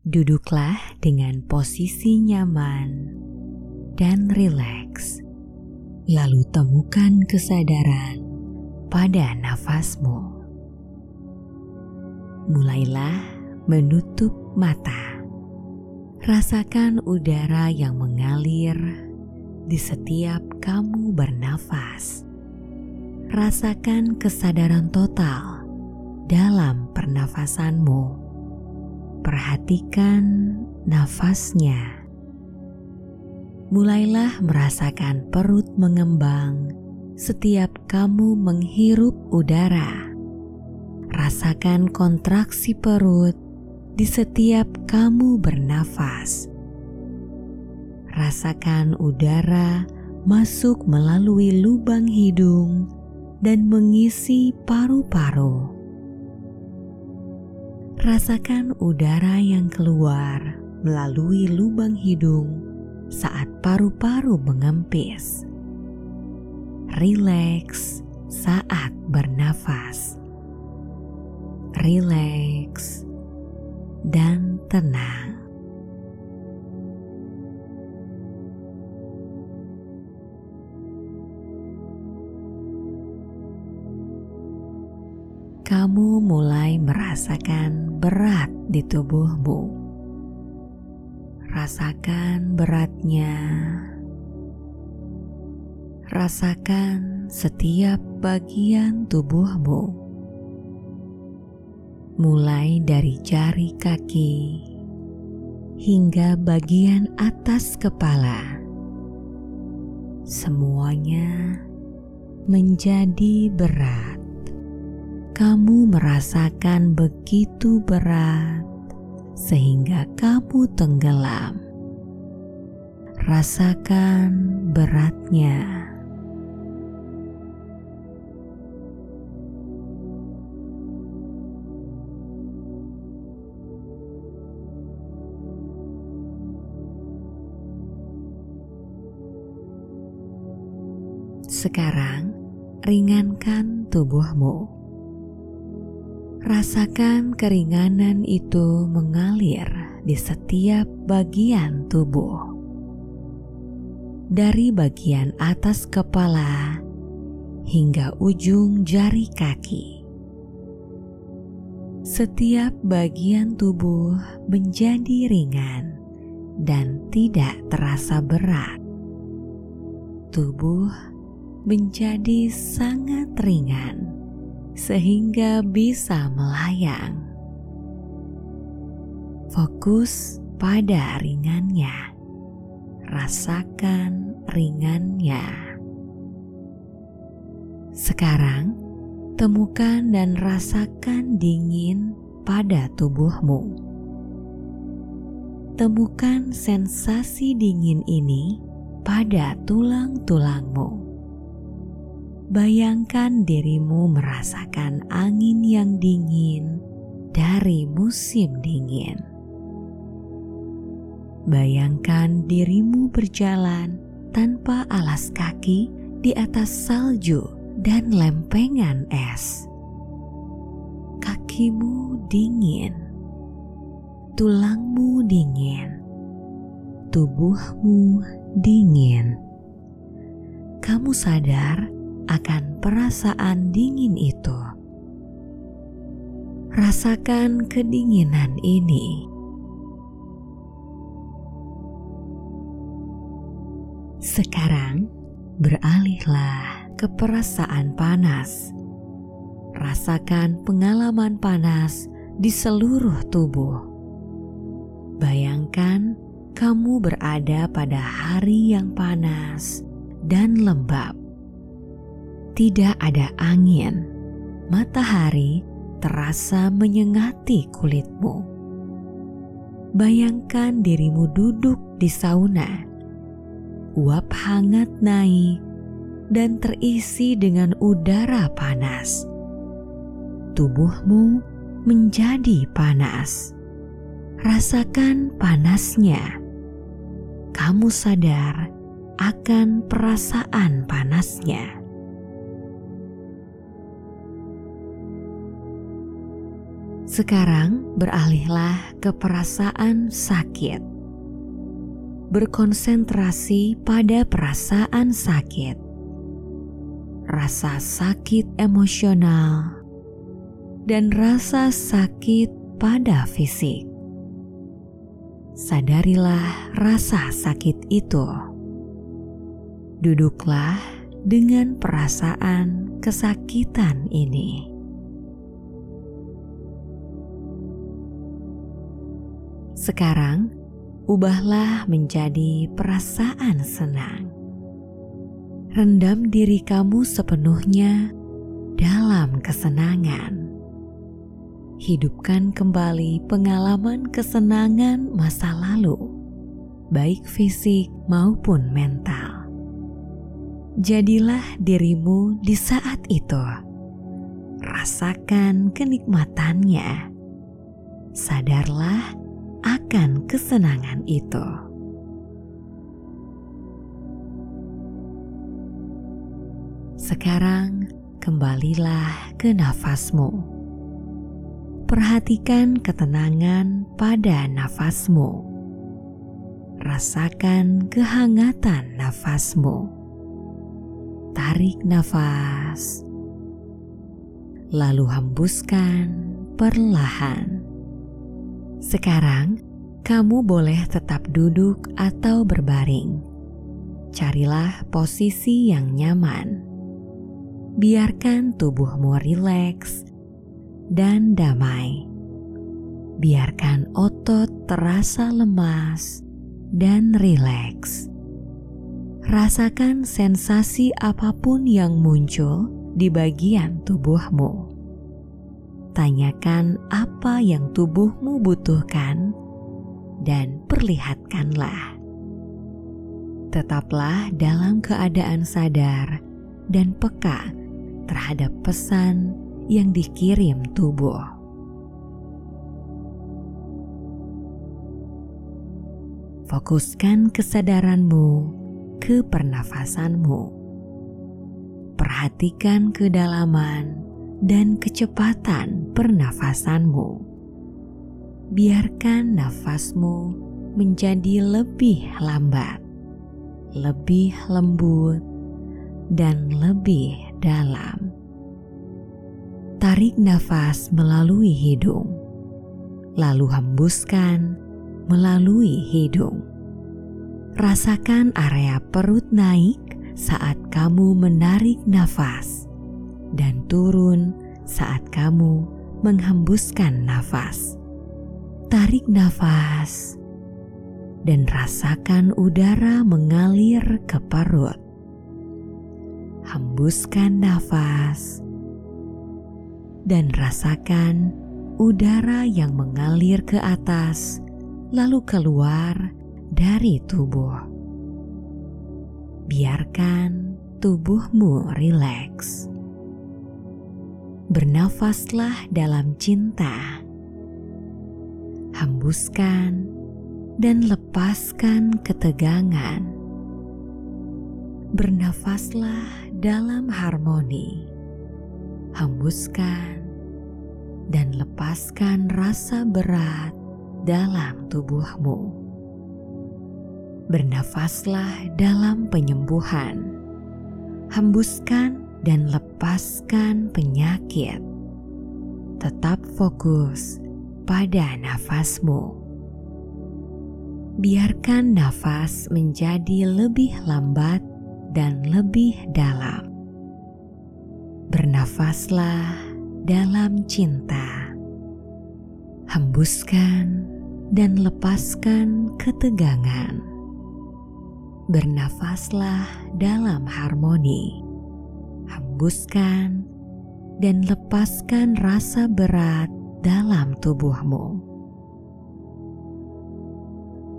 Duduklah dengan posisi nyaman dan rileks. Lalu temukan kesadaran pada nafasmu. Mulailah menutup mata. Rasakan udara yang mengalir di setiap kamu bernafas. Rasakan kesadaran total dalam pernafasanmu Perhatikan nafasnya. Mulailah merasakan perut mengembang setiap kamu menghirup udara. Rasakan kontraksi perut di setiap kamu bernafas. Rasakan udara masuk melalui lubang hidung dan mengisi paru-paru Rasakan udara yang keluar melalui lubang hidung saat paru-paru mengempis. Rileks saat bernafas. Rileks dan tenang. Kamu mulai merasakan berat di tubuhmu. Rasakan beratnya. Rasakan setiap bagian tubuhmu, mulai dari jari kaki hingga bagian atas kepala. Semuanya menjadi berat kamu merasakan begitu berat sehingga kamu tenggelam. Rasakan beratnya. Sekarang, ringankan tubuhmu. Rasakan keringanan itu mengalir di setiap bagian tubuh. Dari bagian atas kepala hingga ujung jari kaki. Setiap bagian tubuh menjadi ringan dan tidak terasa berat. Tubuh menjadi sangat ringan sehingga bisa melayang. Fokus pada ringannya, rasakan ringannya. Sekarang, temukan dan rasakan dingin pada tubuhmu. Temukan sensasi dingin ini pada tulang-tulangmu Bayangkan dirimu merasakan angin yang dingin dari musim dingin. Bayangkan dirimu berjalan tanpa alas kaki di atas salju dan lempengan es. Kakimu dingin, tulangmu dingin, tubuhmu dingin. Kamu sadar akan perasaan dingin itu. Rasakan kedinginan ini. Sekarang beralihlah ke perasaan panas. Rasakan pengalaman panas di seluruh tubuh. Bayangkan kamu berada pada hari yang panas dan lembab tidak ada angin, matahari terasa menyengati kulitmu. Bayangkan dirimu duduk di sauna, uap hangat naik dan terisi dengan udara panas. Tubuhmu menjadi panas. Rasakan panasnya. Kamu sadar akan perasaan panasnya. Sekarang beralihlah ke perasaan sakit. Berkonsentrasi pada perasaan sakit. Rasa sakit emosional dan rasa sakit pada fisik. Sadarilah rasa sakit itu. Duduklah dengan perasaan kesakitan ini. Sekarang, ubahlah menjadi perasaan senang. Rendam diri kamu sepenuhnya dalam kesenangan. Hidupkan kembali pengalaman kesenangan masa lalu, baik fisik maupun mental. Jadilah dirimu di saat itu. Rasakan kenikmatannya. Sadarlah akan kesenangan itu. Sekarang kembalilah ke nafasmu. Perhatikan ketenangan pada nafasmu. Rasakan kehangatan nafasmu. Tarik nafas, lalu hembuskan perlahan. Sekarang, kamu boleh tetap duduk atau berbaring. Carilah posisi yang nyaman. Biarkan tubuhmu rileks dan damai. Biarkan otot terasa lemas dan rileks. Rasakan sensasi apa pun yang muncul di bagian tubuhmu tanyakan apa yang tubuhmu butuhkan dan perlihatkanlah. Tetaplah dalam keadaan sadar dan peka terhadap pesan yang dikirim tubuh. Fokuskan kesadaranmu ke pernafasanmu. Perhatikan kedalaman dan kecepatan pernafasanmu. Biarkan nafasmu menjadi lebih lambat, lebih lembut, dan lebih dalam. Tarik nafas melalui hidung, lalu hembuskan melalui hidung. Rasakan area perut naik saat kamu menarik nafas dan turun saat kamu menghembuskan nafas. Tarik nafas dan rasakan udara mengalir ke perut. Hembuskan nafas dan rasakan udara yang mengalir ke atas lalu keluar dari tubuh. Biarkan tubuhmu rileks bernafaslah dalam cinta. Hembuskan dan lepaskan ketegangan. Bernafaslah dalam harmoni. Hembuskan dan lepaskan rasa berat dalam tubuhmu. Bernafaslah dalam penyembuhan. Hembuskan dan lepaskan penyakit. Tetap fokus pada nafasmu. Biarkan nafas menjadi lebih lambat dan lebih dalam. Bernafaslah dalam cinta. Hembuskan dan lepaskan ketegangan. Bernafaslah dalam harmoni hembuskan dan lepaskan rasa berat dalam tubuhmu.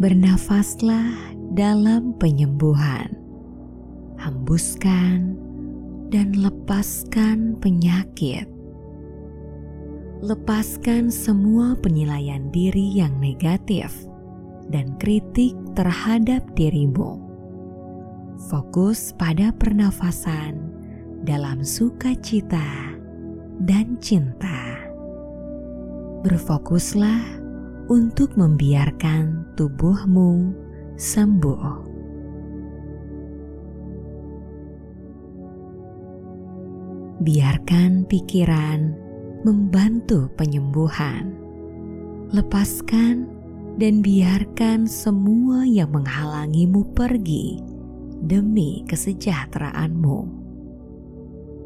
Bernafaslah dalam penyembuhan, hembuskan dan lepaskan penyakit. Lepaskan semua penilaian diri yang negatif dan kritik terhadap dirimu. Fokus pada pernafasan dalam sukacita dan cinta. berfokuslah untuk membiarkan tubuhmu sembuh. Biarkan pikiran membantu penyembuhan. Lepaskan dan biarkan semua yang menghalangimu pergi demi kesejahteraanmu.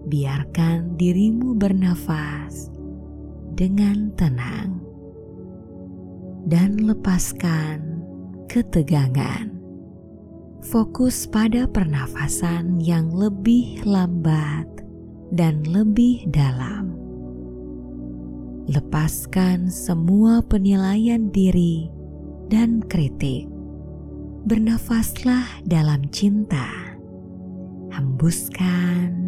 Biarkan dirimu bernafas dengan tenang dan lepaskan ketegangan. Fokus pada pernafasan yang lebih lambat dan lebih dalam. Lepaskan semua penilaian diri dan kritik. Bernafaslah dalam cinta. Hembuskan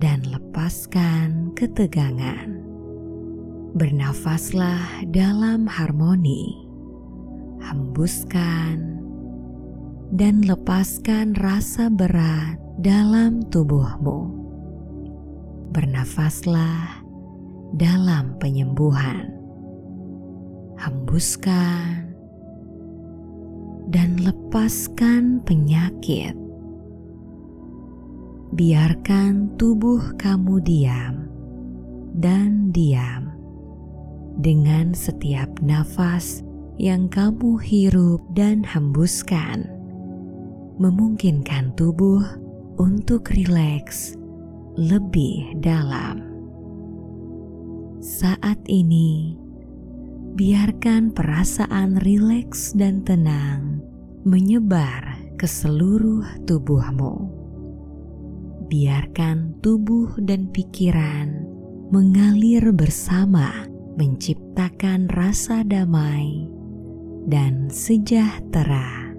dan lepaskan ketegangan. Bernafaslah dalam harmoni. Hembuskan dan lepaskan rasa berat dalam tubuhmu bernafaslah dalam penyembuhan. Hembuskan dan lepaskan penyakit. Biarkan tubuh kamu diam dan diam dengan setiap nafas yang kamu hirup dan hembuskan. Memungkinkan tubuh untuk rileks lebih dalam. Saat ini, biarkan perasaan rileks dan tenang menyebar ke seluruh tubuhmu. Biarkan tubuh dan pikiran mengalir bersama, menciptakan rasa damai dan sejahtera.